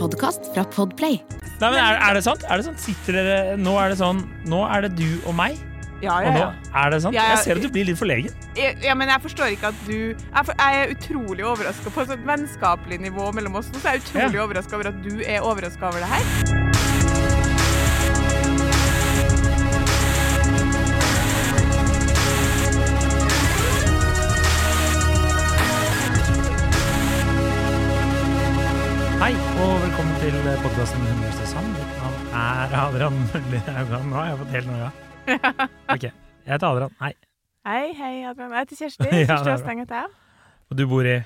podkast fra Podplay. Nei, men er, er det sant? Er det sant? Sitter dere Nå er det sånn Nå er det du og meg, Ja, og ja, nå er det sant? Ja, ja. Jeg ser at du blir litt forlegen. Ja, men jeg forstår ikke at du Jeg, for, jeg er utrolig overraska på et sånt vennskapelig nivå mellom oss nå, så jeg er utrolig Ja. overraska over at du er overraska over det her. Hei, og velkommen til podkasten Hundreste Sand. Mitt navn er Adrian Mølli Haugan. Nå har jeg fått helt noia. Ok, jeg heter Adrian. Hei. Hei, hei, Adrian. Jeg heter Kjersti. Ja, det er Kjersti bra. stengt heter jeg. Og du bor i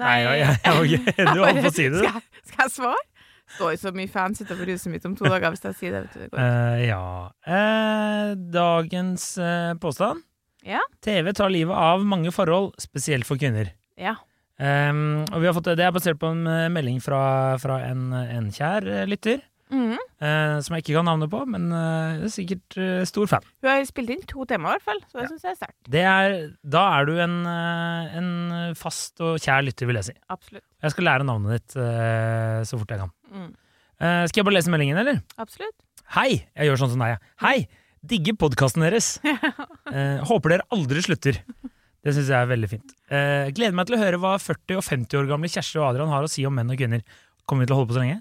Nei, ja, ja, ja, ok. Du holdt på å si det. Skal jeg, skal jeg svare? Står så mye fans utenfor huset mitt om to dager hvis jeg sier det. Vet du, det går. Eh, ja. Eh, dagens eh, påstand. Ja. TV tar livet av mange forhold, spesielt for kvinner. Ja. Um, og vi har fått, det er basert på en eh, melding fra, fra en, en kjær eh, lytter, Mm. Uh, som jeg ikke kan navnet på, men uh, er sikkert uh, stor fan. Hun har spilt inn to temaer, i hvert fall, så det Ja. syns jeg er sterkt. Det er, da er du en, en fast og kjær lytter, vil jeg si. Absolutt. Jeg skal lære navnet ditt så fort jeg kan. Mm. Skal jeg bare lese meldingen, eller? Absolutt. Hei! Jeg gjør sånn som deg. jeg. Hei! Digger podkasten deres. Håper dere aldri slutter. Det syns jeg er veldig fint. Eh, gleder meg til å høre hva 40 og 50 år gamle Kjersti og Adrian har å si om menn og kvinner. Kommer vi til å holde på så lenge?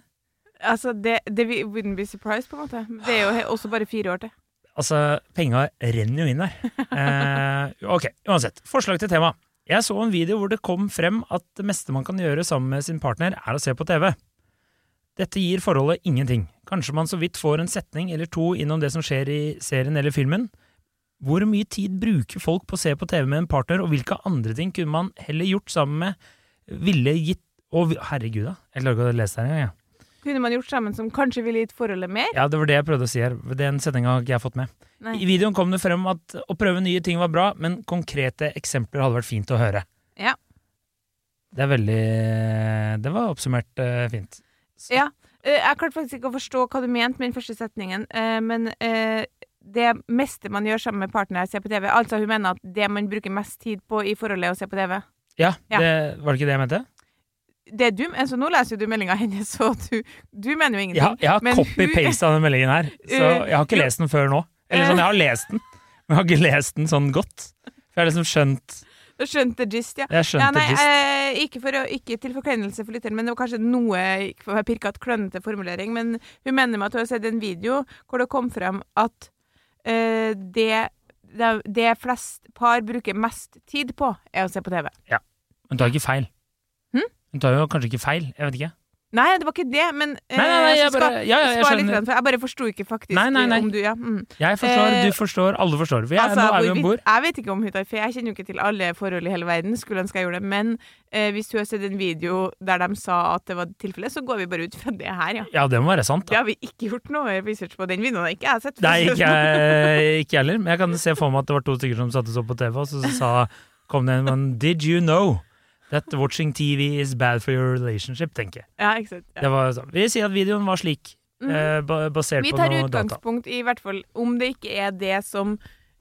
Altså, det, det wouldn't be surprised, på en måte. Det er jo også bare fire år til. Altså, penga renner jo inn der. Eh, ok, uansett. Forslag til tema. Jeg så en video hvor det kom frem at det meste man kan gjøre sammen med sin partner, er å se på TV. Dette gir forholdet ingenting. Kanskje man så vidt får en setning eller to innom det som skjer i serien eller filmen. Hvor mye tid bruker folk på å se på TV med en partner, og hvilke andre ting kunne man heller gjort sammen med ville gitt og, Herregud, da. Jeg klarer ikke å lese det engang. jeg. Kunne man gjort sammen som kanskje ville gitt forholdet mer? Ja, det var det jeg prøvde å si her. Den setninga har ikke jeg fått med. Nei. I videoen kom det frem at å prøve nye ting var bra, men konkrete eksempler hadde vært fint å høre. Ja. Det er veldig Det var oppsummert uh, fint. Så- Ja. Eh, Jeg klarte faktisk ikke å forstå hva du mente med den første setningen, eh, men det meste man gjør sammen med partner, er å se på TV. Altså, hun mener at det man bruker mest tid på i forholdet, er å se på TV. Ja, Ja. Det, var det ikke det jeg mente? Det du, altså, nå leser du meldinga hennes, så du, du mener jo ingenting. Ja, jeg har copy-paste copy-pasta den meldingen her, så jeg har ikke lest den før nå. Eller sånn, jeg har lest den, men jeg har ikke lest den sånn godt. For jeg har liksom skjønt Du skjønte gist, ja. Skjønt ja, nei, eh, ikke, for ikke til forkleinelse for lytteren, men det var kanskje noe ikke for å pirkete, klønete formulering. Men hun mener med at hun har sett en video hvor det kom frem at det, det, det flest par bruker mest tid på, er å se på TV. Ja. Hun tar ikke feil. Hm? Hun tar jo kanskje ikke feil, jeg vet ikke. Nei, det var ikke det, men eh, Nei, nei, nei, jeg så bare- ja, ja, jeg litt, for jeg bare forsto ikke faktisk om du ja. Mm. Jeg forstår, Eh, du forstår, alle forstår. Vi er, Altså, nå er vi om bord. Jeg vet ikke om feil, jeg kjenner jo ikke til alle forhold i hele verden, skulle ønske jeg gjorde det, men eh, hvis du har sett en video der de sa at det var tilfellet, så går vi bare ut fra det her, ja. Ja, det må være sant. Det da. har vi ikke gjort noe research på. Den videoen har ikke jeg sett. Nei, ikke jeg ikke heller. Men jeg kan se for meg at det var to stykker som satte seg opp på TV, og så sa, kom det en men, Did you know that watching TV is bad for your relationship? tenker jeg. Ja, ikke sant. Ja. Det var sånn. Vi sier at videoen var slik, mm. eh, ba- basert Vi på tar noe data. utgangspunkt i hvert fall om det ikke er det som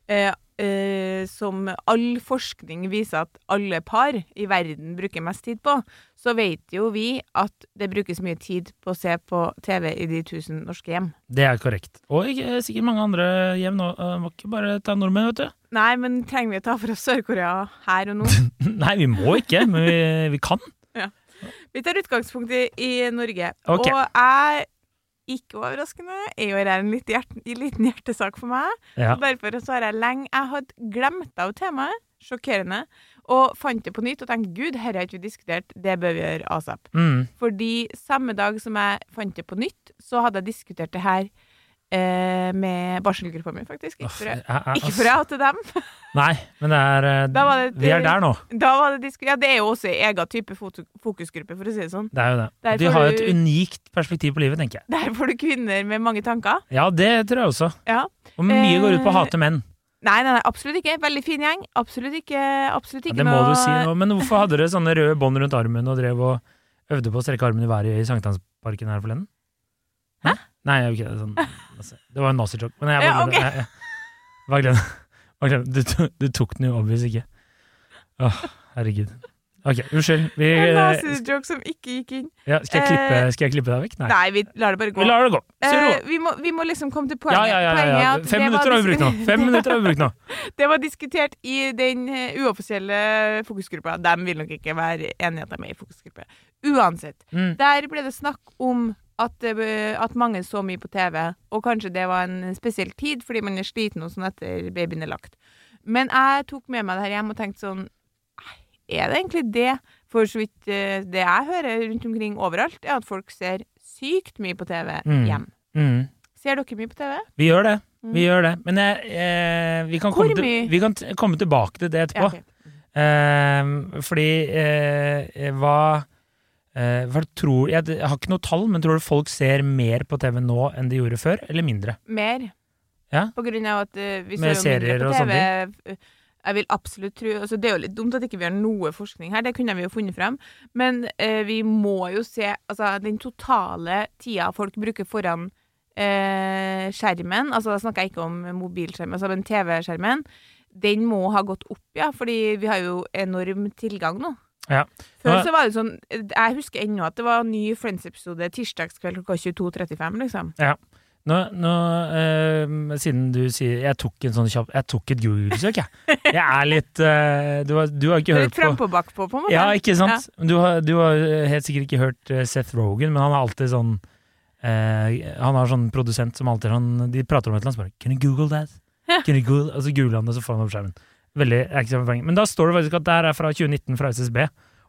eh, eh, som all forskning viser at alle par i verden bruker mest tid på, så vet jo vi at det brukes mye tid på å se på TV i de tusen norske hjem. Det er korrekt. Og ikke, sikkert mange andre hjem nå. Eh, Må ikke bare ta nordmenn, vet du. Nei, men trenger vi å ta fra Sør-Korea her og nå? Nei, vi må ikke, men vi, vi kan. Vi tar utgangspunkt i, i Norge. Ok. Og jeg, ikke overraskende, er jo her en litt hjert, en liten hjertesak for meg. Ja. Og Derfor så har jeg lenge Jeg hadde glemt av temaet, sjokkerende, og fant det på nytt og tenkte gud, dette har ikke vi diskutert, det bør vi gjøre asap. Mm. Fordi samme dag som jeg fant det på nytt, så hadde jeg diskutert det her eh, med barselgruppa mi, faktisk. Ikke for, jeg- ikke for jeg hater dem. Nei, men det er eh, det- Vi er der nå. Da var det ja, det er jo også en egen type fokusgruppe, for å si det sånn. Det er jo det. Der De har jo et unikt perspektiv på livet, tenker jeg. Der får du kvinner med mange tanker. Ja, det tror jeg også. Ja. Og mye går ut på å Eh, hate menn. Nei, nei, nei, absolutt ikke. Veldig fin gjeng. Absolutt ikke, absolutt Ja, det må noe du si. nå. Men hvorfor hadde dere sånne røde bånd rundt armen og drev og øvde på å strekke armen i været i Sankthansparken her forleden? Hæ? Nei, jeg gjør ikke det. Sånn, altså, det var en nazijoke. Men jeg Ja, bare ok. jeg- jeg- Bare glem det. Du, du tok den jo obvious ikke. Å, herregud. Ok, unnskyld. Vi, En eh, nazijoke som ikke gikk inn. ja, skal, jeg klippe, Eh, skal jeg klippe deg vekk? Nei. Nei, vi lar det bare gå. Vi lar det gå. Eh, vi, må, vi må liksom komme til poenget. ja, ja, ja, ja. Fem minutter har vi brukt nå. Fem minutter har vi brukt nå. Det var diskutert i den eh, uoffisielle fokusgruppa. De vil nok ikke være enige at de er med i fokusgruppe. Uansett. Mm. Der ble det snakk om at, eh, at mange så mye på TV, og kanskje det var en spesiell tid fordi man er sliten og sånn etter babyen er lagt. Men jeg tok med meg det her hjem og tenkte sånn Er det egentlig det? For så vidt eh, det jeg hører rundt omkring overalt, er at folk ser sykt mye på TV Mm. hjem. Mm. Ser dere mye på TV? Vi gjør det. Mm. Vi gjør det. Men jeg, eh, vi, kan til, vi kan komme tilbake til det etterpå. Ja, okay. Eh, fordi eh, eh, hva tror jeg, har ikke noe tall, men tror du folk ser mer på TV nå enn de gjorde før, eller mindre? Mer. Ja. På grunn av at uh, vi ser serier mindre på TV. eh, Jeg vil absolutt tro altså Det er jo litt dumt at ikke vi har noe forskning her, det kunne vi jo funnet frem. Men uh, vi må jo se altså, den totale tida folk bruker foran uh, skjermen. Altså Da snakker jeg ikke om mobilskjermen, altså men TV-skjermen. Den må ha gått opp, ja, fordi vi har jo enorm tilgang nå. Ja. Før så var det sånn Jeg husker ennå at det var en ny Friends-episode tirsdagskveld klokka 22.35, liksom. Nå, nå eh, Siden du sier Jeg tok en sånn kjapp Jeg tok et Google-søk, jeg. Jeg er litt eh, du, har, du har ikke hørt litt på frampå bakpå, på en måte. Ja, ikke sant? Du, har, du har helt sikkert ikke hørt eh, Seth Rogan, men han er alltid sånn eh, Han har sånn produsent som alltid sånn De prater om et eller annet, så bare Can you google that? Can you google? Og så googler han det, så får han opp skjermen. Veldig, er ikke poeng. Men da står det faktisk at det her er fra 2019 fra SSB,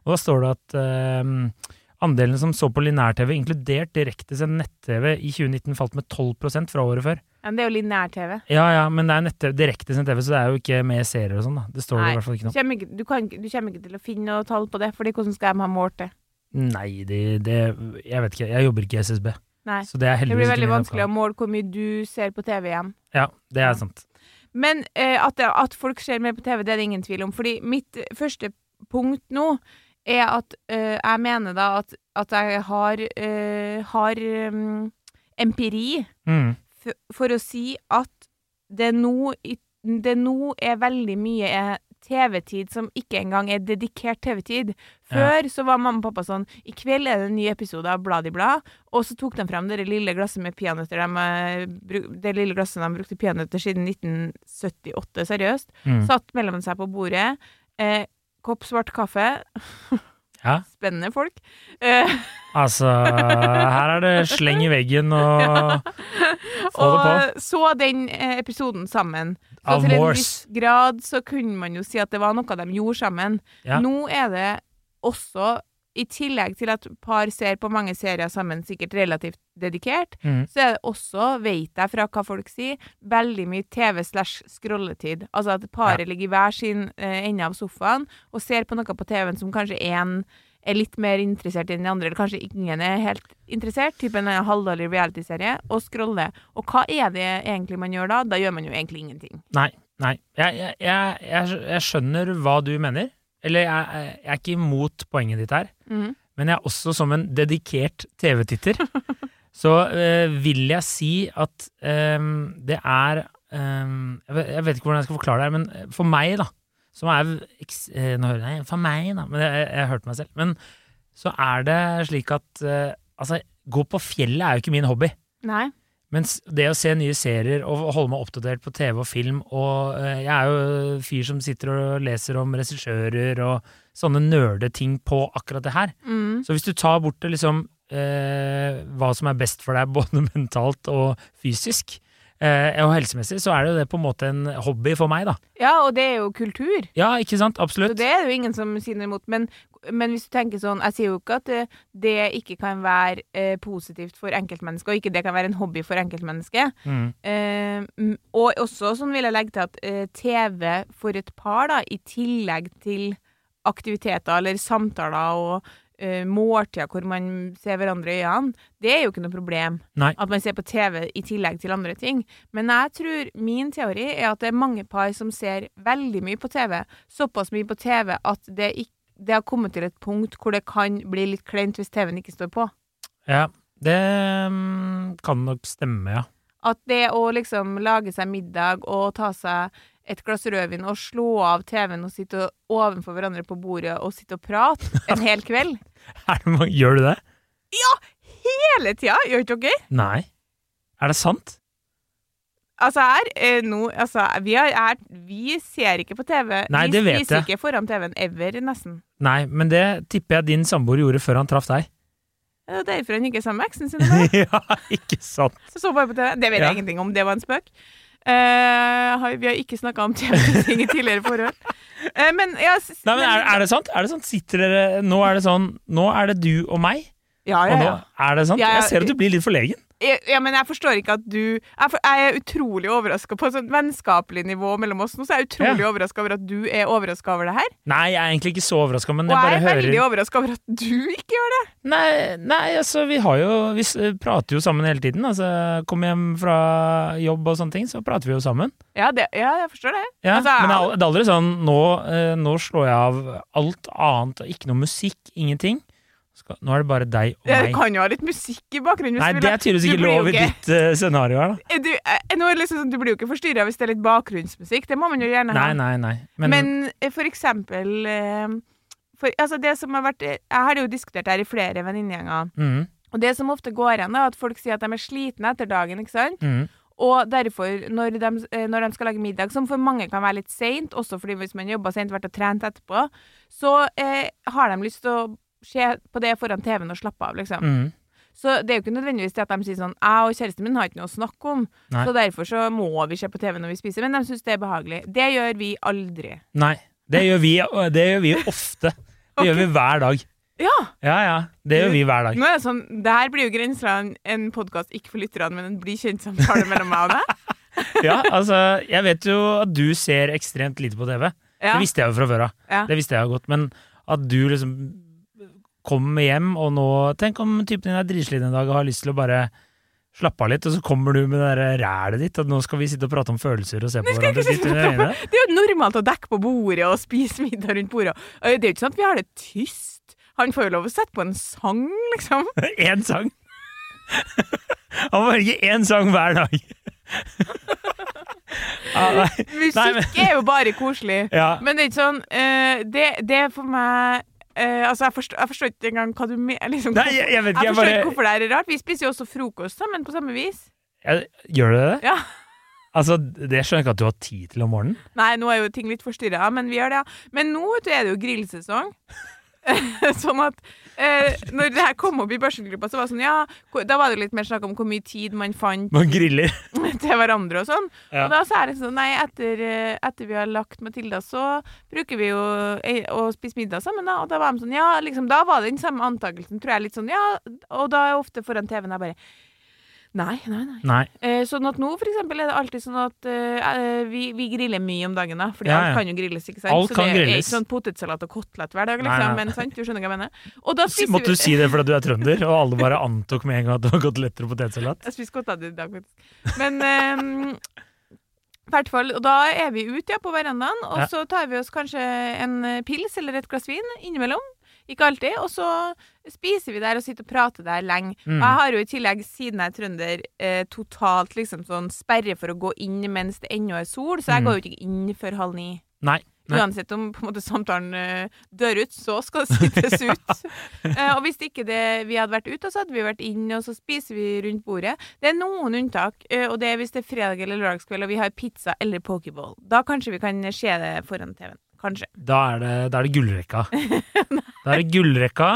og da står det at eh, andelen som så på lineær-TV, inkludert direktesendt nett-TV, i 2019 falt med 12% fra året før. Ja, men det er jo lineær-TV. Ja, ja, men det er direktesendt TV, så det er jo ikke med serier og sånn, da. Det står det i hvert fall ikke noe. kommer, ikke, du, kan, du kommer ikke til å finne noe tall på det, Fordi hvordan skal de ha målt det? Nei, det, det Jeg vet ikke. Jeg jobber ikke i SSB. Nei. Så det er Det blir veldig vanskelig å måle hvor mye du ser på TV igjen. Ja, det er Ja. sant. Men eh, at, at folk ser mer på TV, det er det ingen tvil om. Fordi mitt første punkt nå er at eh, jeg mener da at, at jeg har, eh, har um, empiri Mm. for, for å si at det nå, det nå er veldig mye eh, TV-tid som ikke engang er dedikert TV-tid. Før så var mamma og pappa sånn I kveld er det en ny episode av Blad i blad. Og så tok de frem det lille glasset med peanøtter. De, eh, det lille glasset de brukte peanøtter siden 1978, seriøst. Mm. Satt mellom seg på bordet. Eh, kopp svart kaffe. Ja. Spennende folk. Eh, Altså, her er det sleng i veggen og få det på. og så den eh, episoden sammen. Så Av til en viss grad så kunne man jo si at det var noe de gjorde sammen. Ja. Nå er det også, i tillegg til at par ser på mange serier sammen, sikkert relativt dedikert, Mm. så er det også, vet jeg fra hva folk sier, veldig mye TV slash scrolletid. Altså at paret ligger i hver sin eh, ende av sofaen og ser på noe på TV-en som kanskje én er litt mer interessert enn de andre, eller kanskje ingen er helt interessert, type en halvdårlig realityserie, og scroller. Og hva er det egentlig man gjør da? Da gjør man jo egentlig ingenting. Nei. nei. Jeg, jeg, jeg, jeg skjønner hva du mener. Eller jeg, jeg er ikke imot poenget ditt her. mm. Men jeg er også som en dedikert TV-titter, så eh, vil jeg si at ehm, det er ehm, jeg, vet, ikke hvordan jeg skal forklare det, her, men for meg, da, som er eh, Nå hører jeg For meg, da, men jeg, jeg, jeg hørte meg selv. Men så er det slik at eh, Altså, gå på fjellet er jo ikke min hobby. Nei. Mens det å se nye serier og holde meg oppdatert på TV og film og eh, Jeg er jo fyr som sitter og leser om regissører og sånne nerdeting på akkurat det her. Mm. Så hvis du tar bort det liksom eh, hva som er best for deg, både mentalt og fysisk, eh, og helsemessig, så er det jo det på en måte en hobby for meg, da. Ja, og det er jo kultur. Ja, ikke sant? Absolutt. Så det er det jo ingen som sier noe imot. Men, men hvis du tenker sånn Jeg sier jo ikke at det, det ikke kan være eh, positivt for enkeltmennesket, og ikke det kan være en hobby for enkeltmennesket. Mm. Eh, og også sånn vil jeg legge til at eh, TV for et par, da, i tillegg til aktiviteter eller samtaler og eh, måltider hvor man ser hverandre i øynene, det er jo ikke noe problem. Nei. At man ser på TV i tillegg til andre ting. Men jeg tror min teori er at det er mange par som ser veldig mye på TV. Såpass mye på TV at det, ikk- det har kommet til et punkt hvor det kan bli litt kleint hvis TV-en ikke står på. Ja, det mm, kan nok stemme, ja. At det å liksom lage seg middag og ta seg et glass rødvin og slå av TV-en og sitte ovenfor hverandre på bordet og sitte og prate en hel kveld. Gjør du det? Ja! Hele tida! Gjør ikke dere? Nei. Er det sant? Altså her, eh, nå, altså, vi, er, vi ser ikke på TV. Nei, vi spiser ikke foran TV-en ever, nesten. Nei, men det tipper jeg din samboer gjorde før han traff deg. Det er derfor han ikke er sammen med eksen sin. nå. ja, ikke sant? Så så bare på TV. Det vet Ja. jeg ingenting om, det var en spøk. Uh, vi har ikke snakka om TV-ting i tidligere forhold. Uh, men ja, Nei, men er, er det sant? Er det sant? Sitter dere Nå er det sånn Nå er det du og meg, ja, ja, ja, nå ja. er det sant? Jeg ser at du blir litt forlegen. Ja, ja, men jeg forstår ikke at du Jeg, jeg er utrolig overraska på et sånt vennskapelig nivå mellom oss nå, så jeg er utrolig Ja. overraska over at du er overraska over det her. Nei, jeg er egentlig ikke så overraska, men Og jeg jeg er veldig hører overraska over at du ikke gjør det. Nei, nei, altså, vi har jo Vi prater jo sammen hele tiden. Altså, kommer hjem fra jobb og sånne ting, så prater vi jo sammen. Ja, det, ja jeg forstår det. Ja, Altså, men er det er aldri sånn nå, eh, nå slår jeg av alt annet, ikke noe musikk, ingenting. Nå er det bare deg og Jeg Det kan jo ha litt musikk i bakgrunnen. Nei, det er tydeligvis ikke lov i ditt uh, scenario her, da. Du, det liksom sånn, du blir jo ikke forstyrra hvis det er litt bakgrunnsmusikk. Det må man jo gjerne ha. nei, nei. Men, Men, eh, for eksempel for, altså det som har vært, Jeg har jo diskutert det her i flere venninnegjenger. mm, Og det som ofte går igjen, er at folk sier at de er slitne etter dagen. ikke sant? mm, Og derfor, når de, når de skal lage middag, som for mange kan være litt seint, også fordi hvis man jobber seint, vært og trent etterpå, så eh, har de lyst til å se på det foran TV-en og slappe av, liksom. mm. Så det er jo ikke nødvendigvis det at de sier sånn Jeg og kjæresten min har ikke noe å snakke om, Nei. så derfor så må vi se på TV når vi spiser. Men de syns det er behagelig. Det gjør vi aldri. Nei. Det gjør vi, det gjør vi ofte. Det gjør vi hver dag. Ja! Ja, ja. Det gjør vi hver dag. Nå er det sånn Det her blir jo grensa en podkast ikke for lytterne, men en bli kjent-samtale mellom meg og deg. Ja, altså, jeg vet jo at du ser ekstremt lite på TV. Ja. Det visste jeg jo fra før av. Ja. Det visste jeg jo godt. Men at du liksom kommer hjem, og nå Tenk om typen din er dritsliten en dag og har lyst til å bare slappe av litt, og så kommer du med det der rælet ditt, at nå skal vi sitte og prate om følelser og se på hverandre inn i øynene. Det er jo normalt å dekke på bordet og spise middag rundt bordet. Det er jo ikke sånn at vi har det tyst. Han får jo lov å sette på en sang, liksom. Én sang! Han må velge én sang hver dag. ja, nei. Musikk Nei, men- er jo bare koselig. Ja. Men det er ikke sånn uh, det, det er for meg eh, Altså, jeg forstår, jeg forstår ikke engang hva du mener. Liksom, Nei, jeg, jeg vet ikke, jeg jeg forstår bare ikke hvorfor det er rart. Vi spiser jo også frokost sammen på samme vis. jeg, Gjør du det? Ja. Altså, det skjønner jeg ikke at du har tid til om morgenen. Nei, nå er jo ting litt forstyrra, men vi gjør det, ja. Men nå du, er det jo grillsesong. sånn at eh, når det her kom opp i børsengruppa, så var det sånn, ja, da var det litt mer snakk om hvor mye tid man fant Man griller. til hverandre og sånn. Ja. Og da så er det sånn, nei, etter, eh, etter vi har lagt Matilda, så bruker vi jo eh, å spise middag sammen, da. Og da var de sånn, ja, liksom, da var det den samme antakelsen, tror jeg, litt sånn, ja, og da er jeg ofte foran TV-en, jeg bare, nei, nei, nei. Nei. Eh, sånn at nå, for eksempel, er det alltid sånn at eh, eh, vi, vi griller mye om dagen, da. Fordi Ja, ja. alt kan jo grilles, ikke sant. Alt så kan det er ikke sånn potetsalat og kotelett hver dag, Nei, liksom. nei. Men sant, du skjønner hva jeg mener. Og da spiser Måtte vi du si det fordi du er trønder, og alle bare antok med en gang at det var koteletter og potetsalat? Jeg spiste kotelett i dag, faktisk. Men i hvert fall, og da er vi ute ja, på verandaen, og Ja. så tar vi oss kanskje en eh, pils eller et glass vin innimellom. Ikke alltid. Og så spiser vi der og sitter og prater der lenge. Mm. Og jeg har jo i tillegg, siden jeg er trønder, eh, totalt liksom sånn sperre for å gå inn mens det ennå er sol, så jeg Mm. går jo ikke inn før halv ni. Nei. Nei. Uansett om på en måte samtalen uh, dør ut, så skal det sittes ut. uh, og hvis ikke det, vi hadde vært ute, så hadde vi vært inne, og så spiser vi rundt bordet. Det er noen unntak, uh, og det er hvis det er fredag eller lørdagskveld og vi har pizza eller pokerball. Da kanskje vi kan se det foran TV-en. Kanskje. Da er det, da er det gullrekka. Da er det gullrekka,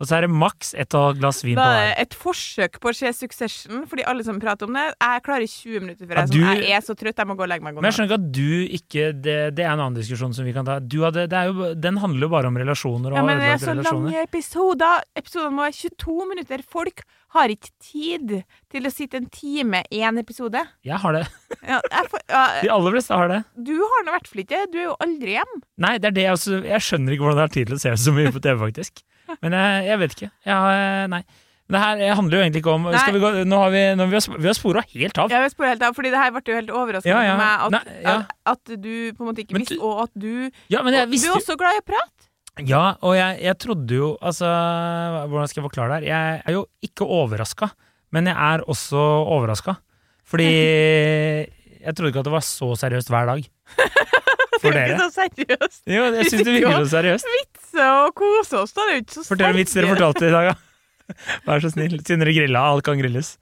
og så er det maks ett og glass vin på er hver. et forsøk på å se Succession, fordi alle som prater om det Jeg klarer 20 minutter før jeg, er du- sånn, jeg er så trøtt, jeg må gå og legge meg. Men jeg skjønner ikke at du ikke Det, det er en annen diskusjon som vi kan ta. Du hadde, det jo, den handler jo bare om relasjoner Ja, men det er så lange episoder. Episodene må være 22 minutter. Folk har ikke tid til å sitte en time i en episode. Jeg har det. Ja, jeg for, ja, De aller fleste har det. du har nå i hvert fall ikke Du er jo aldri hjem. Nei, det er det jeg også Jeg skjønner ikke hvordan jeg har tid til å se så mye på TV, faktisk. Men jeg, jeg vet ikke. Jeg nei. Men det her handler jo egentlig ikke om vi, gå, Nå har vi, nå, vi har, vi har spora helt av. Jeg vil spørre helt av, fordi det her ble jo helt overraskende Ja, ja. for meg at, Nei, ja. at, at du på en måte ikke visste, og at du Ja, men jeg og Du er også glad i å prate. Ja, og jeg, jeg trodde jo Altså, hvordan skal jeg forklare det her? Jeg er jo ikke overraska, men jeg er også overraska. Fordi Jeg trodde ikke at det var så seriøst hver dag. Det er jo ikke så seriøst. Jo, jeg syns det virker så seriøst. Vitse og kose oss, da. Det er jo ikke så Fortell en vits dere fortalte i dag, da. Vær så snill. Siden dere grilla, alt kan grilles.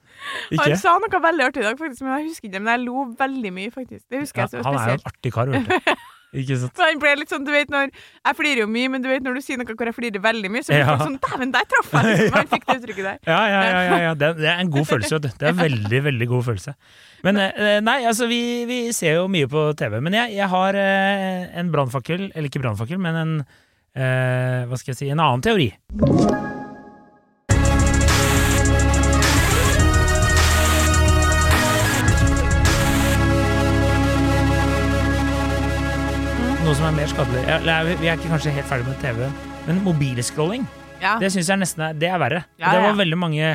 Ikke? Han sa noe veldig artig i dag, faktisk, men jeg husker ikke det. Men jeg lo veldig mye, faktisk. Det husker Ja, jeg så spesielt. han er jo en artig kar, vet du. Ikke sant? Så han ble litt sånn, du vet når Jeg flirer jo mye, men du vet når du sier noe hvor jeg flirer veldig mye, så blir Ja. folk sånn Dæven, der traff jeg! Liksom. Han fikk det uttrykket der. Ja, ja, ja. ja, ja. Det, er- det er en god følelse. Det er en veldig, veldig god følelse. Men eh, nei, altså, vi, vi ser jo mye på TV. Men jeg, jeg har eh, en brannfakkel, eller ikke brannfakkel, men en eh, Hva skal jeg si En annen teori. Som er mer skadelig. Vi er ikke kanskje helt ferdig med TV, men mobilscrolling. Ja. Det syns jeg nesten er, det er verre. Ja, det var veldig mange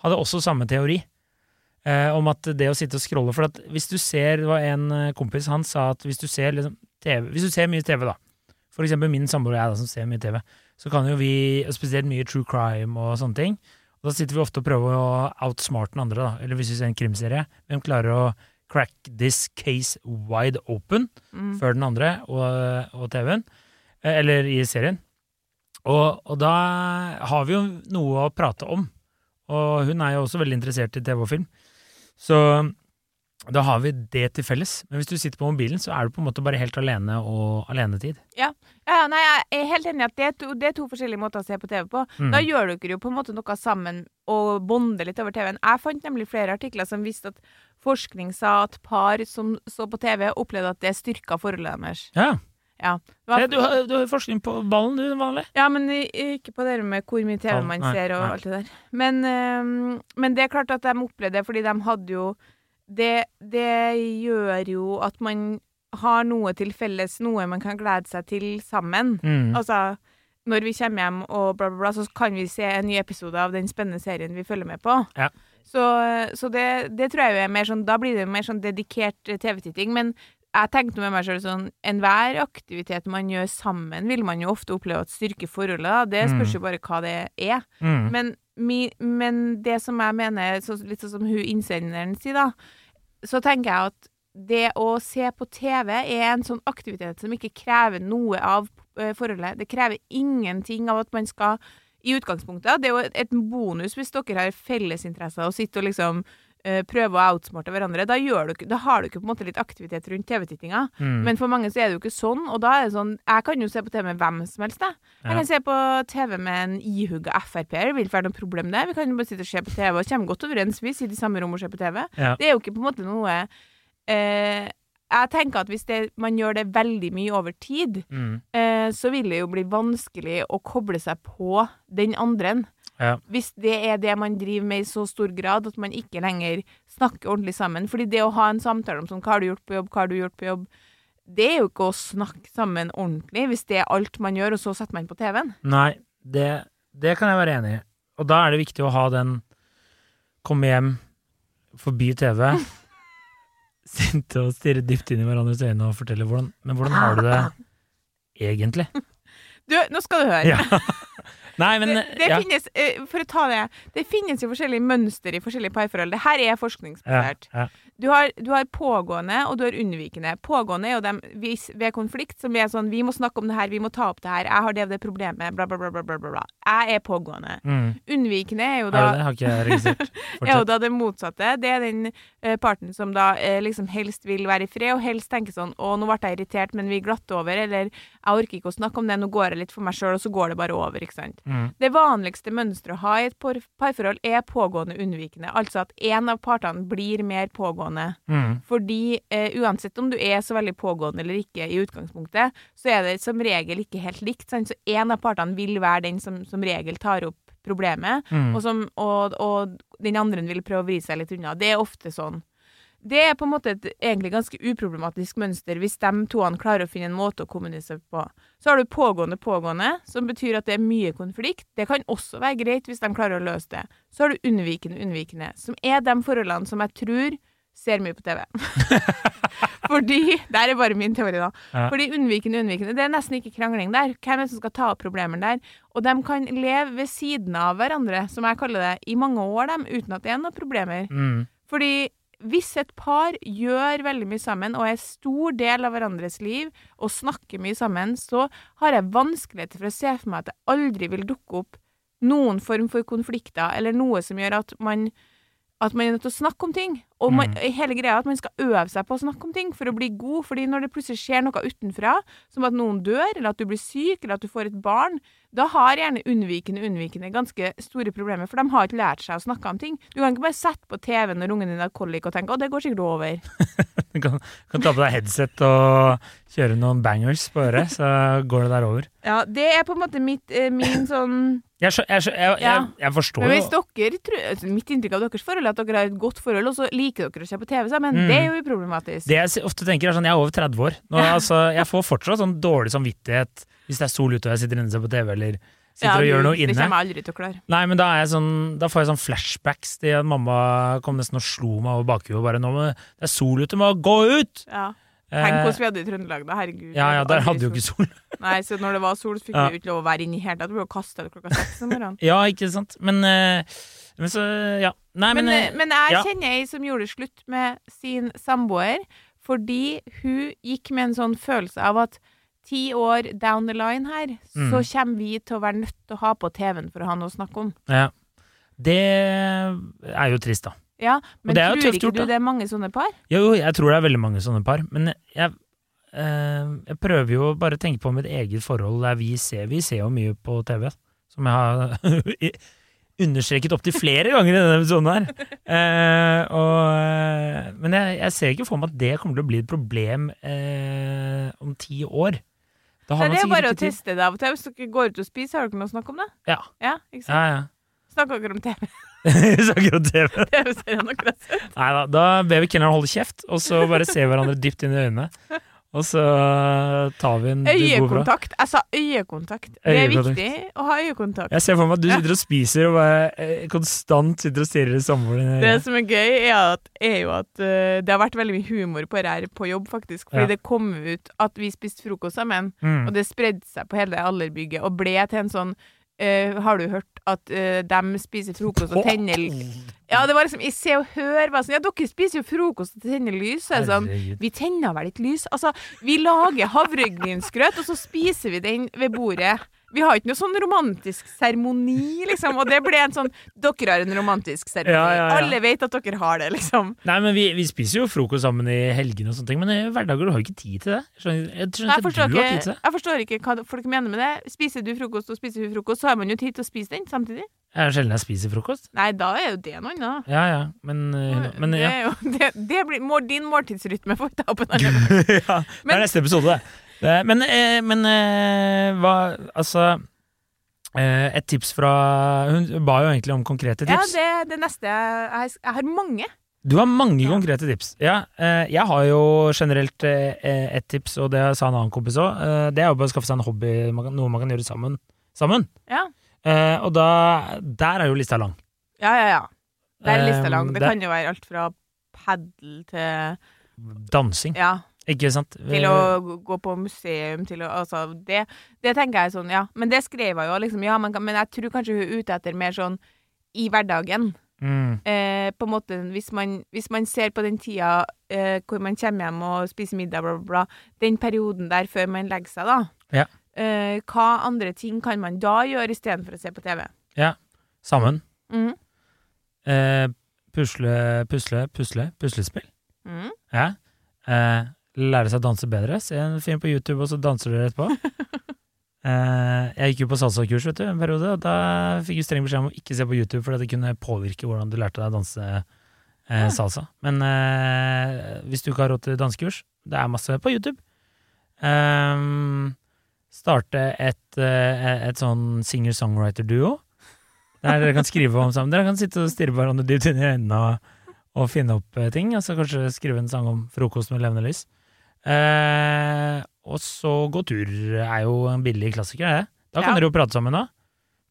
hadde også samme teori. Eh, om at det å sitte og scrolle For at hvis du ser Det var en eh, kompis, han sa at hvis du ser liksom TV Hvis du ser mye TV, da, for eksempel min samboer og jeg da, som ser mye TV, så kan jo vi, spesielt mye true crime og sånne ting, og da sitter vi ofte og prøver å outsmarte den andre, da. Eller hvis vi ser en krimserie, hvem klarer å crack this case wide open Mm. før den andre og, og TV-en, eh, eller i serien. Og, og da har vi jo noe å prate om. Og hun er jo også veldig interessert i TV og film. Så da har vi det til felles. Men hvis du sitter på mobilen, så er du på en måte bare helt alene og alenetid. Ja, ja, nei, jeg er helt enig i at det er, to, det er to forskjellige måter å se på TV på. Mm. Da gjør dere jo på en måte noe sammen og bonder litt over TV-en. Jeg fant nemlig flere artikler som viste at forskning sa at par som så på TV, opplevde at det styrka forholdet deres. Ja, Ja, var, du, har, du har forskning på ballen, du, vanlig. ja men ikke på det med hvor mye TV man nei, ser og nei. alt det der. Men, øhm, men det er klart at de opplevde det, fordi de hadde jo det, det gjør jo at man har noe til felles, noe man kan glede seg til sammen. Mm. Altså, når vi kommer hjem og bla, bla, bla, så kan vi se en ny episode av den spennende serien vi følger med på. Ja. Så, så det, det tror jeg er mer sånn Da blir det mer sånn dedikert eh, TV-titting. Men jeg tenkte med meg sjøl sånn Enhver aktivitet man gjør sammen, vil man jo ofte oppleve at styrker forholdet. Det spørs Mm. jo bare hva det er. Mm. Men, mi, men det som jeg mener, så, litt sånn som hun innsenderen sier, da, så tenker jeg at det å se på TV er en sånn aktivitet som ikke krever noe av eh, forholdet. Det krever ingenting av at man skal i utgangspunktet. Det er jo et bonus hvis dere har fellesinteresser og sitter og liksom uh, prøver å outsmarte hverandre. Da, du, da har du ikke på en måte litt aktivitet rundt TV-tittinga. Mm. Men for mange så er det jo ikke sånn, og da er det sånn Jeg kan jo se på TV med hvem som helst, jeg. Jeg Ja. kan se på TV med en ihugga Frp-er, det vil ikke være noe problem det. Vi kan jo bare sitte og se på TV og kommer godt overens, vi sitter i samme rom og ser på TV. Ja. Det er jo ikke på en måte noe eh, Jeg tenker at hvis det, man gjør det veldig mye over tid, Mm. eh, så vil det jo bli vanskelig å koble seg på den andre. Ja. Hvis det er det man driver med i så stor grad at man ikke lenger snakker ordentlig sammen. Fordi det å ha en samtale om sånn, hva har du gjort på jobb, hva har du gjort på jobb, det er jo ikke å snakke sammen ordentlig, hvis det er alt man gjør, og så setter man på TV-en. Nei, det, det kan jeg være enig i. Og da er det viktig å ha den komme hjem, forbi TV, sitte og stirre dypt inn i hverandres øyne og fortelle hvordan Men hvordan har du det egentlig? Du, nå skal du høre. Ja. Nei, men det, det ja. finnes, eh, for å ta det, det finnes jo forskjellige mønster i forskjellige parforhold. Det her er Ja, forskningsbasert. ja. Du, har, du har pågående, og du har unnvikende. Pågående er jo dem ved konflikt, som er sånn Vi må snakke om det her, vi må ta opp det her. Jeg har det og det problemet, bla, bla, bla, bla, bla, bla. Jeg er pågående. Mm. Unnvikende er jo Er da det det? Har ikke jeg registrert. er jo da det motsatte. Det er den eh, parten som da eh, liksom helst vil være i fred, og helst tenker sånn Å, nå ble jeg irritert, men vi glatter over. Eller jeg orker ikke å snakke om det, nå går jeg litt for meg sjøl, og så går det bare over. ikke sant? Mm. Det vanligste mønsteret å ha i et parforhold er pågående unnvikende. Altså at en av partene blir mer pågående. Mm. Fordi eh, uansett om du er så veldig pågående eller ikke i utgangspunktet, så er det som regel ikke helt likt. Sant? Så en av partene vil være den som som regel tar opp problemet, Mm. og, som, og, og den andre vil prøve å vri seg litt unna. Det er ofte sånn. Det er på en måte et egentlig ganske uproblematisk mønster hvis de toene klarer å finne en måte å kommunisere på. Så har du pågående pågående, som betyr at det er mye konflikt. Det kan også være greit hvis de klarer å løse det. Så har du unnvikende unnvikende, som er de forholdene som jeg tror ser mye på TV. Fordi Der er bare min teori, da. Ja. Fordi unnvikende unnvikende, det er nesten ikke krangling der. Hvem er det som skal ta opp problemene der? Og de kan leve ved siden av hverandre, som jeg kaller det, i mange år, dem, uten at det er noen problemer. Mm. Fordi hvis et par gjør veldig mye sammen og er stor del av hverandres liv og snakker mye sammen, så har jeg vanskeligheter for å se for meg at det aldri vil dukke opp noen form for konflikter eller noe som gjør at man at man er nødt til å snakke om ting. Og man, Mm. hele greia at man skal øve seg på å snakke om ting for å bli god. fordi når det plutselig skjer noe utenfra, som at noen dør, eller at du blir syk, eller at du får et barn, da har gjerne unnvikende unnvikende ganske store problemer, for de har ikke lært seg å snakke om ting. Du kan ikke bare sette på TV når ungen din har kolik og tenke 'å, det går sikkert over'. Du kan, kan ta på deg headset og kjøre noen bangers på øret, så går det der over. Ja, det er på en måte mitt, eh, min sånn Jeg, jeg, jeg, jeg, forstår jo altså, Mitt inntrykk av deres forhold er at dere har et godt forhold, og så liker dere å se på TV sammen. Mm. Det er jo uproblematisk. Det jeg ofte tenker er sånn, jeg er over 30 år. Nå, altså, jeg får fortsatt sånn dårlig samvittighet hvis det er sol ute og jeg sitter inne og ser på TV, eller sitter og gjør noe inne. Det kommer jeg aldri til å klare. Nei, men da, sånn, da får jeg sånn flashbacks til at mamma kom nesten og slo meg over bakhuet og bare nå, men det er sol ute, må gå ut! Ja. Eh, Tenk hvordan vi hadde det i Trøndelag, da. Herregud. ja, ja, der hadde jo ikke sol. Nei, så når det var sol, så fikk Ja. vi ikke lov å være inne i hele tatt. Vi ble kasta ut klokka seks om morgenen. Ja, ikke sant? Men, eh, men så, ja. Nei, men, Men, eh, men jeg ja. kjenner ei som gjorde slutt med sin samboer fordi hun gikk med en sånn følelse av at ti år down the line her, Mm. så kommer vi til å være nødt til å ha på TV-en for å ha noe å snakke om. ja. Det er jo trist, da. Ja, men tror ikke gjort, du det er mange sånne par? Jo, jo, jeg tror det er veldig mange sånne par, men jeg, eh, jeg prøver jo bare å tenke på mitt eget forhold der vi ser Vi ser jo mye på TV, som jeg har understreket opptil flere ganger i denne episoden her. Eh, og, eh, men jeg, jeg ser ikke for meg at det kommer til å bli et problem eh, om ti år. Nei, det er bare å teste det av og til. Hvis dere går ut og spiser, har dere noe å snakke om det? Ja. Ja? Ja, ja. Snakker dere om TV? Vi snakker om TV. TV-serien? Nei da, da ber vi kelneren holde kjeft, og så bare se hverandre dypt inn i øynene. Og så tar vi en. Øyekontakt. Jeg sa øyekontakt. Det er Øyekontakt. viktig å ha øyekontakt. Jeg ser for meg at du sitter og spiser og bare eh, konstant sitter og stirrer i samboeren Det som er gøy, er, at, er jo at uh, det har vært veldig mye humor på her på jobb, faktisk. Fordi Ja. det kom ut at vi spiste frokost sammen, Mm. og det spredde seg på hele allerbygget og ble til en sånn eh, Har du hørt at uh, de spiser frokost og tenner Ja, det var liksom I Se og Hør var sånn Ja, dere spiser jo frokost og tenner lys. Så sånn Vi tenner vel ikke lys? Altså, vi lager havregrynsgrøt, og så spiser vi den ved bordet. Vi har ikke noe sånn romantisk seremoni, liksom. Og det ble en sånn Dere har en romantisk seremoni. Ja, ja, ja. Alle vet at dere har det, liksom. Nei, men vi, vi spiser jo frokost sammen i helgene og sånne ting, men i hverdager du har jo ikke tid til det. Jeg skjønner, jeg skjønner Nei, jeg, forstår tid ikke, til det. jeg forstår ikke hva folk mener med det. Spiser du frokost og spiser hun frokost, så har man jo tid til å spise den samtidig. Det er sjelden jeg spiser frokost. Nei, da er jo det noe annet. Ja, ja, men, eh, men det ja. er jo, det, det blir, må, din måltidsrytme får ta opp en annen gang. ja. Det er neste episode, det. Det. Men, eh, men eh, hva Altså eh, Et tips fra Hun ba jo egentlig om konkrete Ja, tips. det er det neste. Jeg, jeg har mange. Du har mange Ja. konkrete tips. Ja, eh, jeg har jo generelt eh, ett tips, og det sa en annen kompis òg. Eh, det er jo bare å skaffe seg en hobby, noe man kan gjøre sammen. sammen. Ja. Eh, og da Der er jo lista lang. Ja, ja, ja. Der er lista Eh, lang. Det det- kan jo være alt fra padel til Dansing, Ja, ikke sant? til å gå på museum, til å Altså, det, det tenker jeg sånn, ja. Men det skrev jeg jo, liksom. Ja, men, men jeg tror kanskje hun er ute etter mer sånn i hverdagen. Mm, Eh, på en måte, hvis man, hvis man ser på den tida eh, hvor man kommer hjem og spiser middag, bla, bla, bla, den perioden der før man legger seg, da. Ja. Eh, hva andre ting kan man da gjøre istedenfor å se på TV? Ja. sammen. Mm. Eh, pusle, pusle, pusle. Puslespill. Mm. Ja. Eh, lære seg å danse bedre. Se en film på YouTube, og så danser dere etterpå. eh, jeg gikk jo på salsakurs vet du, en periode, og da fikk jeg streng beskjed om å ikke se på YouTube, for det kunne påvirke hvordan du lærte deg å danse Ja. salsa. Men eh, hvis du ikke har råd til dansekurs, det er masse på YouTube. Um, starte et, et sånn singer-songwriter-duo. Der dere kan skrive om sammen. Dere kan sitte og stirre hverandre dypt inn i øynene og, og finne opp ting. Altså kanskje skrive en sang om frokost med levende lys. Eh, og så gå tur er jo en billig klassiker, det. Da kan Ja. dere jo prate sammen, da.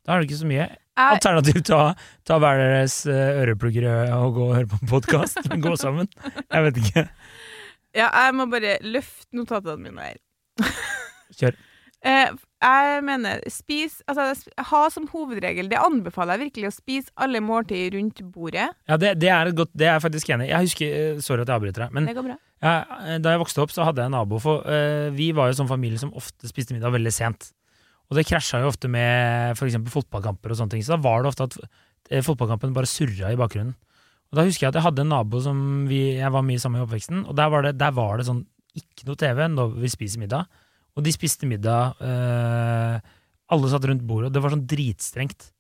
Da er det ikke så mye. Alternativt ta, ta hver deres eh, øreplugger og gå og høre på podkast. Men gå sammen. Jeg vet ikke. ja, jeg må bare løfte notatene mine her. Kjør. Eh, jeg mener, spis Altså, ha som hovedregel Det anbefaler jeg virkelig å spise alle måltider rundt bordet. Ja, det, det er godt Det er jeg faktisk enig i. Jeg husker eh, Sorry at jeg avbryter deg, men Det går bra. jeg, da jeg vokste opp, så hadde jeg en nabo for eh, Vi var jo sånn familie som ofte spiste middag veldig sent. Og det krasja jo ofte med f.eks. fotballkamper og sånne ting. Så da var det ofte at eh, fotballkampen bare surra i bakgrunnen. Og da husker jeg at jeg hadde en nabo som vi, jeg var mye sammen med i oppveksten, og der var det, der var det sånn ikke noe TV når vi spiser middag. Og de spiste middag eh, Alle satt rundt bordet, og det var sånn dritstrengt.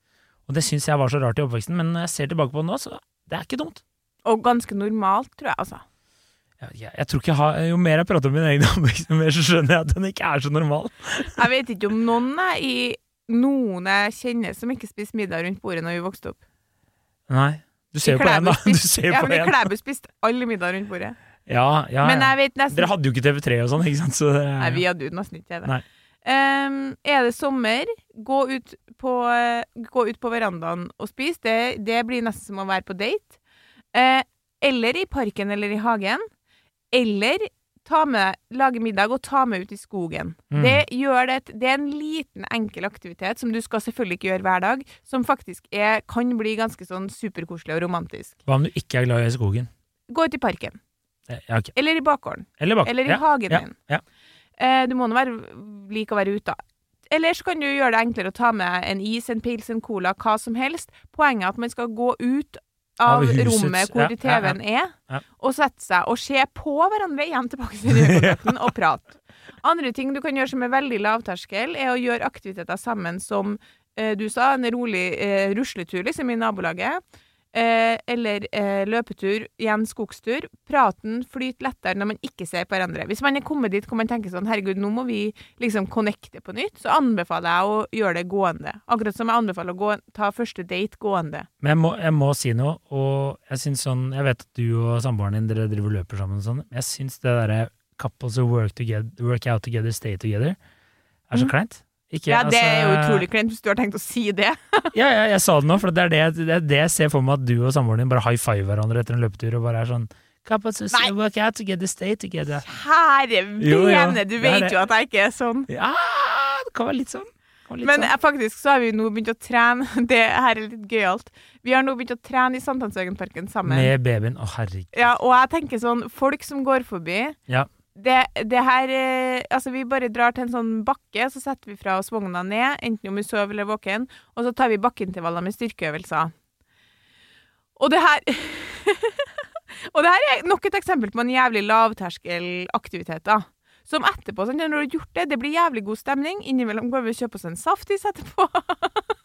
Og det syns jeg var så rart i oppveksten, men når jeg ser tilbake på det nå, så det er ikke dumt. Og ganske normalt, tror jeg, altså. Jeg, jeg, jeg tror ikke jeg har, Jo mer jeg prater om min egen oppvekst, jo mer så skjønner jeg at den ikke er så normal. Jeg vet ikke om noen i noen jeg kjenner som ikke spiste middag rundt bordet når vi vokste opp. Nei. Du ser jo på én, da. Du ser ja, på men i Klæbu spiste alle middag rundt bordet. Ja, ja, Men jeg vet nesten Dere hadde jo ikke TV3 og sånn, ikke sant? Så ja. Nei, vi hadde jo nesten ikke det. Ehm, er det sommer, gå ut på, gå ut på verandaen og spis. Det, det blir nesten som å være på date. Uh, eller i parken eller i hagen. Eller ta med, lage middag og ta med ut i skogen. Mm. Det, gjør det, det er en liten, enkel aktivitet som du skal selvfølgelig ikke gjøre hver dag, som faktisk er, kan bli ganske sånn superkoselig og romantisk. Hva om du ikke er glad i skogen? Gå ut i parken. Ja, okay. Eller i bakgården. Eller bak. Eller i ja, hagen din. ja. Eh, du må nå like å være ute. Eller så kan du gjøre det enklere å ta med en is, en pils, en cola, hva som helst. Poenget er at man skal gå ut av, Av rommet hvor. TV-en er, og sette seg og se på hverandre igjen tilbake til rødkontakten og prate. Andre ting du kan gjøre som er veldig lavterskel, er å gjøre aktiviteter sammen som eh, du sa, en rolig eh, rusletur liksom i nabolaget. Eh, eller eh, løpetur, igjen skogstur. Praten flyter lettere når man ikke ser på hverandre. Hvis man er kommet dit hvor man tenker sånn herregud, nå må vi liksom connecte på nytt, så anbefaler jeg å gjøre det gående. Akkurat som jeg anbefaler å gå, ta første date gående. Men jeg må, jeg må si noe, og jeg syns sånn Jeg vet at du og samboeren din dere driver løper sammen og sånn, men jeg syns det derre couples who work, together, work out together, stay together, er så mm. kleint. Ikke, Ja, det er jo altså- utrolig kleint hvis du har tenkt å si det. Ja, ja, jeg sa det nå, for det er det, det, er det jeg ser for meg at du og samboeren din bare high five hverandre etter en løpetur og bare er sånn Nei. work out together, stay together. Kjære vene, du vet jo at jeg ikke er sånn. Ja, det kan være litt sånn. Litt Men sånn. eh, faktisk så har vi nå begynt å trene. Det her er litt gøyalt. Vi har nå begynt å trene i Sankthanshaugenparken sammen. Med babyen. Å, herregud. Ja, og jeg tenker sånn, folk som går forbi Ja. Det, det her eh, Altså, vi bare drar til en sånn bakke, så setter vi fra oss vogna ned, enten om vi sover eller er våken, og så tar vi bakkeintervaller med styrkeøvelser. Og det her Og det her er nok et eksempel på en jævlig lavterskelaktivitet, da. Som etterpå, sånn, når du har gjort det, det blir jævlig god stemning. Innimellom går vi og kjøper oss en saftis etterpå.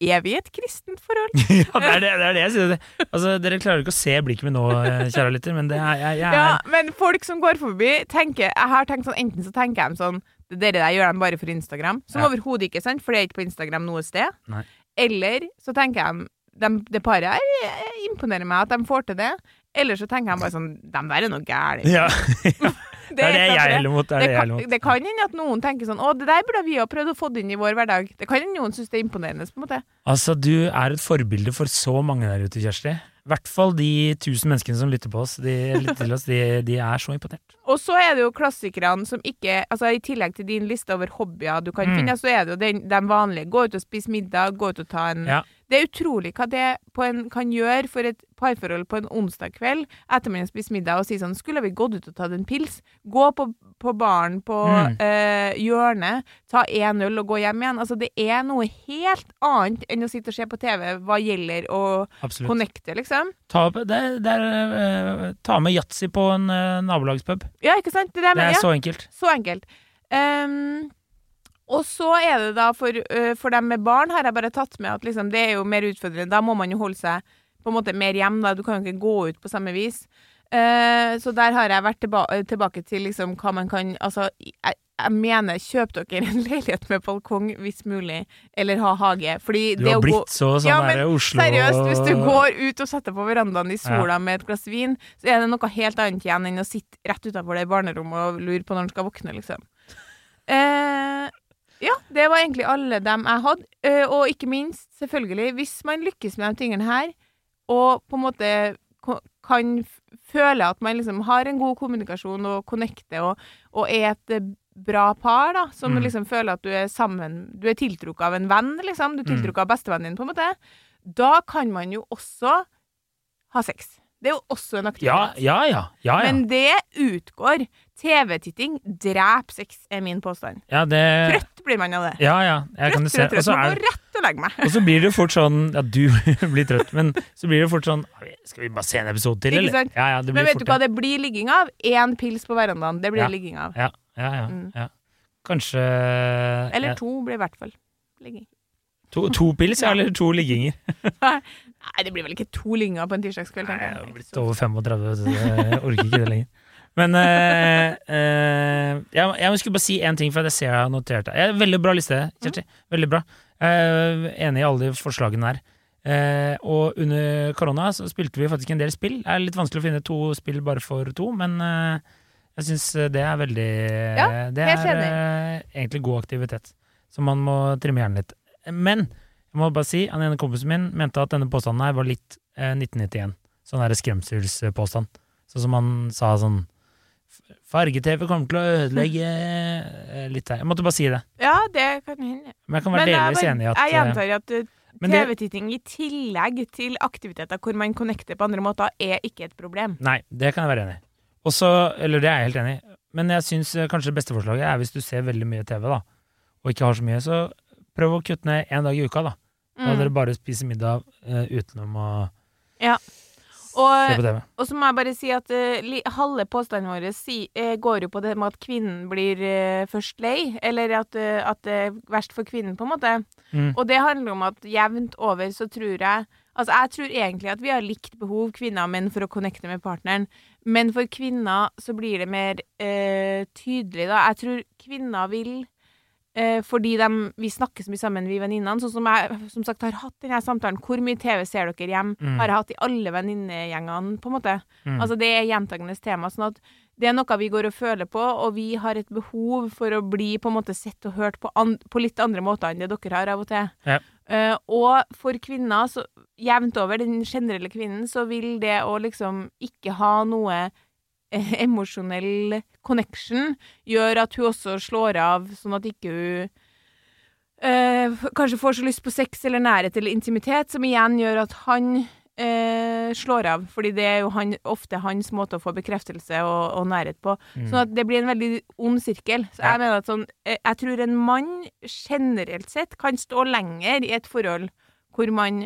er vi i et kristent forhold? ja, det er det, det er det jeg sier. Altså, dere klarer ikke å se blikket mitt nå, kjære lytter, men det er, jeg, jeg Ja, er men folk som går forbi, tenker Jeg har tenkt sånn, enten så tenker de sånn Det der gjør de bare for Instagram, som Ja. overhodet ikke er sant, for det er ikke på Instagram noe sted. Nei. Eller så tenker jeg de, det paret her imponerer meg at de får til det. Eller så tenker jeg bare sånn De der er noe gærent. ja, Det er det jeg heller mot. Det Det det kan, det kan hende at noen tenker sånn Å, det der burde vi ha prøvd å få inn i vår hverdag. Det kan hende noen syns det er imponerende, på en måte. Altså, du er et forbilde for så mange der ute, Kjersti. I hvert fall de tusen menneskene som lytter på oss. De, lytter til oss, de, de er så imponert. Og så er det jo klassikerne som ikke Altså I tillegg til din liste over hobbyer du kan Mm. finne, så er det jo den, de vanlige. Gå ut og spise middag, gå ut og ta en Ja. Det er utrolig hva det på en, kan gjøre for et parforhold på en onsdag kveld etter man har spist middag, og si sånn Skulle vi gått ut og tatt en pils? Gå på, på baren på Mm. øh, hjørnet, ta én øl og gå hjem igjen. Altså Det er noe helt annet enn å sitte og se på TV hva gjelder å Absolutt. connecte, liksom. Ta, opp- det, er- det er, eh, ta med yatzy på en uh, nabolagspub. Ja, ikke sant? Det, der Det er ja. så enkelt. Så enkelt. Ehm, og så er det da for, øh, for dem med barn har jeg bare tatt med at liksom, det er jo mer utfordrende. Da må man jo holde seg på en måte mer hjem. Da. Du kan jo ikke gå ut på samme vis. Uh, så der har jeg vært tilba tilbake til liksom hva man kan Altså, jeg, jeg mener, kjøp dere en leilighet med balkong hvis mulig, eller ha hage. Fordi Du det har å gå blitt så sånn Ja, men der Oslo Seriøst, hvis du går ut og setter på verandaen i sola Ja. med et glass vin, så er det noe helt annet igjen enn å sitte rett utenfor det barnerommet og lure på når han skal våkne, liksom. Eh, ja, det var egentlig alle dem jeg hadde. Eh, og ikke minst, selvfølgelig, hvis man lykkes med de tingene her, og på en måte kan føle at man liksom har en god kommunikasjon og connecter og, og er et, bra par, da, som Mm. liksom føler at du er sammen Du er tiltrukket av en venn, liksom. Du er Mm. tiltrukket av bestevennen din, på en måte. Da kan man jo også ha sex. Det er jo også en aktivitet. Ja, ja, ja. ja, ja. Men det utgår. TV-titting dreper sex, er min påstand. ja det, Trøtt blir man av det. Ja, ja. Jeg kan jo Trøtt, se. trøtt, trøtt. Man gå det rett og legger meg. Og så blir det fort sånn Ja, du blir trøtt, men så blir det fort sånn Skal vi bare se en episode til, eller? sant? Ja, ja, det blir Men vet fort du hva det blir ligging av? Én pils på verandaen. Det blir ligging av. Ja, ja, ja, Mm. ja. Kanskje Eller to blir i hvert fall ligging. to, to pils, Ja. eller to ligginger. Nei, det blir vel ikke to lynger på en tirsdagskveld, tenker jeg Nei, jeg. blitt over 35, så jeg orker ikke det lenger. Men eh, eh, jeg, jeg skulle bare si én ting, for jeg ser jeg har notert det. Veldig bra liste, Kjersti. Veldig bra. Eh, enig i alle de forslagene her. Eh, og under korona så spilte vi faktisk en del spill. Det er litt vanskelig å finne to spill bare for to, men eh, jeg syns det er veldig Ja, Det er eh, egentlig god aktivitet, så man må trimme hjernen litt. Men jeg må bare si, han ene kompisen min mente at denne påstanden her var litt eh, 1991. Sånn der skremselspåstand. Sånn som han sa sånn Farge-TV kommer til å ødelegge eh, litt her. Jeg måtte bare si det. Ja, det kan hende. Men jeg kan være Men delvis enig i at jeg eh, gjentar at det- TV-titting i tillegg til aktiviteter hvor man connecter på andre måter, er ikke et problem. Nei, det kan jeg være enig i. Også, eller det er jeg helt enig i. Men jeg syns kanskje det beste forslaget er hvis du ser veldig mye TV, da, og ikke har så mye, så prøv å kutte ned én dag i uka, da. Da Mm. dere bare spiser middag uh, utenom å Ja. se på TV. og så må jeg bare si at uh, halve påstanden vår si, uh, går jo på det med at kvinnen blir først lei, eller at, at det er verst for kvinnen, på en måte. Mm. Og det handler om at jevnt over så tror jeg Altså, jeg tror egentlig at vi har likt behov, kvinner og menn, for å connecte med partneren. Men for kvinner så blir det mer eh, tydelig, da. Jeg tror kvinner vil eh, fordi de, vi snakker så mye sammen, vi venninnene. Sånn som jeg som sagt har hatt denne samtalen. Hvor mye TV ser dere hjem? Mm. Har jeg hatt i alle venninnegjengene, på en måte. Mm. Altså, det er gjentagende tema. Sånn at det er noe vi går og føler på, og vi har et behov for å bli på en måte sett og hørt på, på litt andre måter enn det dere har av og til. Ja. Uh, og for kvinner, så jevnt over, den generelle kvinnen, så vil det å liksom ikke ha noe emosjonell connection gjør at hun også slår av, sånn at ikke hun eh, kanskje får så lyst på sex eller nærhet eller intimitet, som igjen gjør at han eh, slår av. Fordi det er jo han, ofte hans måte å få bekreftelse og, og nærhet på. Mm. Sånn at det blir en veldig ond sirkel. Så Ja. jeg mener at sånn eh, Jeg tror en mann generelt sett kan stå lenger i et forhold hvor man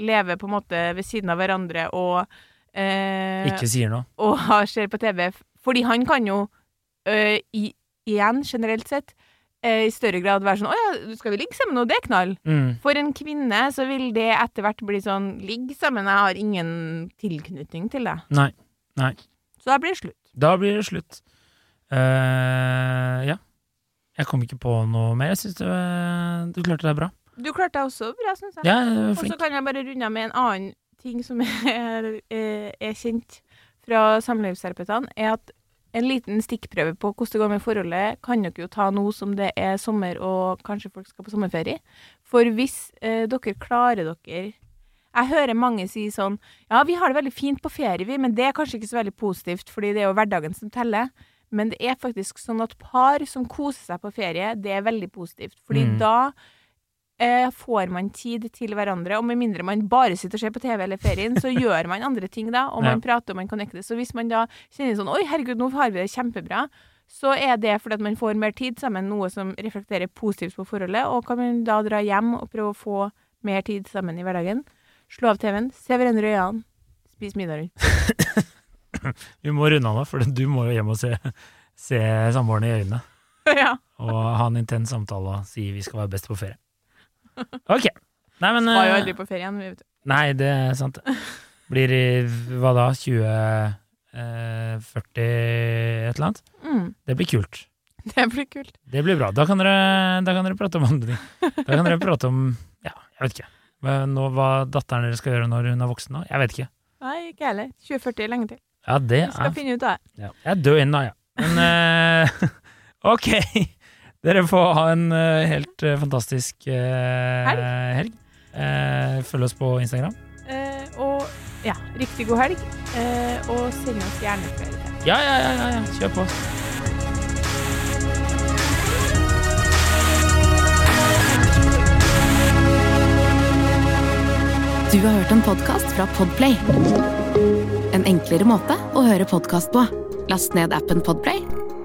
lever på en måte ved siden av hverandre og eh, Ikke sier noe. og ser på TV. Fordi han kan jo eh, i, igjen, generelt sett, eh, i større grad være sånn 'Å ja, skal vi ligge sammen Og Det er knall'. Mm. For en kvinne så vil det etter hvert bli sånn 'Ligg sammen, jeg har ingen tilknytning til deg'. Nei. Nei. Så da blir det slutt. Da blir det slutt. Uh, ja. Jeg kom ikke på noe mer. Jeg syns du, du klarte deg bra. Du klarte deg også bra, syns jeg. Ja, Og så kan jeg bare runde av med en annen ting som er, er, er kjent fra samlivsterapeutene, er at en liten stikkprøve på hvordan det går med forholdet, kan dere jo ta nå som det er sommer og kanskje folk skal på sommerferie. For hvis eh, dere klarer dere Jeg hører mange si sånn Ja, vi har det veldig fint på ferie, vi, men det er kanskje ikke så veldig positivt, fordi det er jo hverdagen som teller. Men det er faktisk sånn at par som koser seg på ferie, det er veldig positivt. Fordi Mm. da eh, får man tid til hverandre, og med mindre man bare sitter og ser på TV eller ferien, så gjør man andre ting da, og man prater og man connecter. Så hvis man da kjenner sånn Oi, herregud, nå har vi det kjempebra. Så er det fordi at man får mer tid sammen, noe som reflekterer positivt på forholdet. Og kan man da dra hjem og prøve å få mer tid sammen i hverdagen. Slå av TV-en, se hverandre i øynene, spis middag rundt. Vi må runde av nå, for du må jo hjem og se, se samboeren i øynene. ja. Og ha en intens samtale og si vi skal være best på ferie. Ok. Nei, men Var jo eh, aldri på vet du. Nei, det er sant. Blir i hva da? 20 eh, 40 et eller annet? Mm, Det blir kult. det blir kult. Det blir bra. Da kan dere, da kan dere prate om andre ting. Da kan dere prate om Ja, jeg vet ikke. Nå, hva datteren deres skal gjøre når hun er voksen nå? Jeg vet ikke. Nei, ikke heller. 2040 er lenge til. Ja, det Vi skal er finne ut av det. ja. Jeg dør ennå, ja. Men eh, ok. Dere får ha en eh, helt eh, fantastisk eh, helg. Eh, følg oss på Instagram. Eh, og ja, riktig god helg. Eh, og send oss gjerne flere. Ja, ja, ja, ja, ja. kjør på. Du har hørt en podkast fra Podplay. En enklere måte å høre podkast på. Last ned appen Podplay,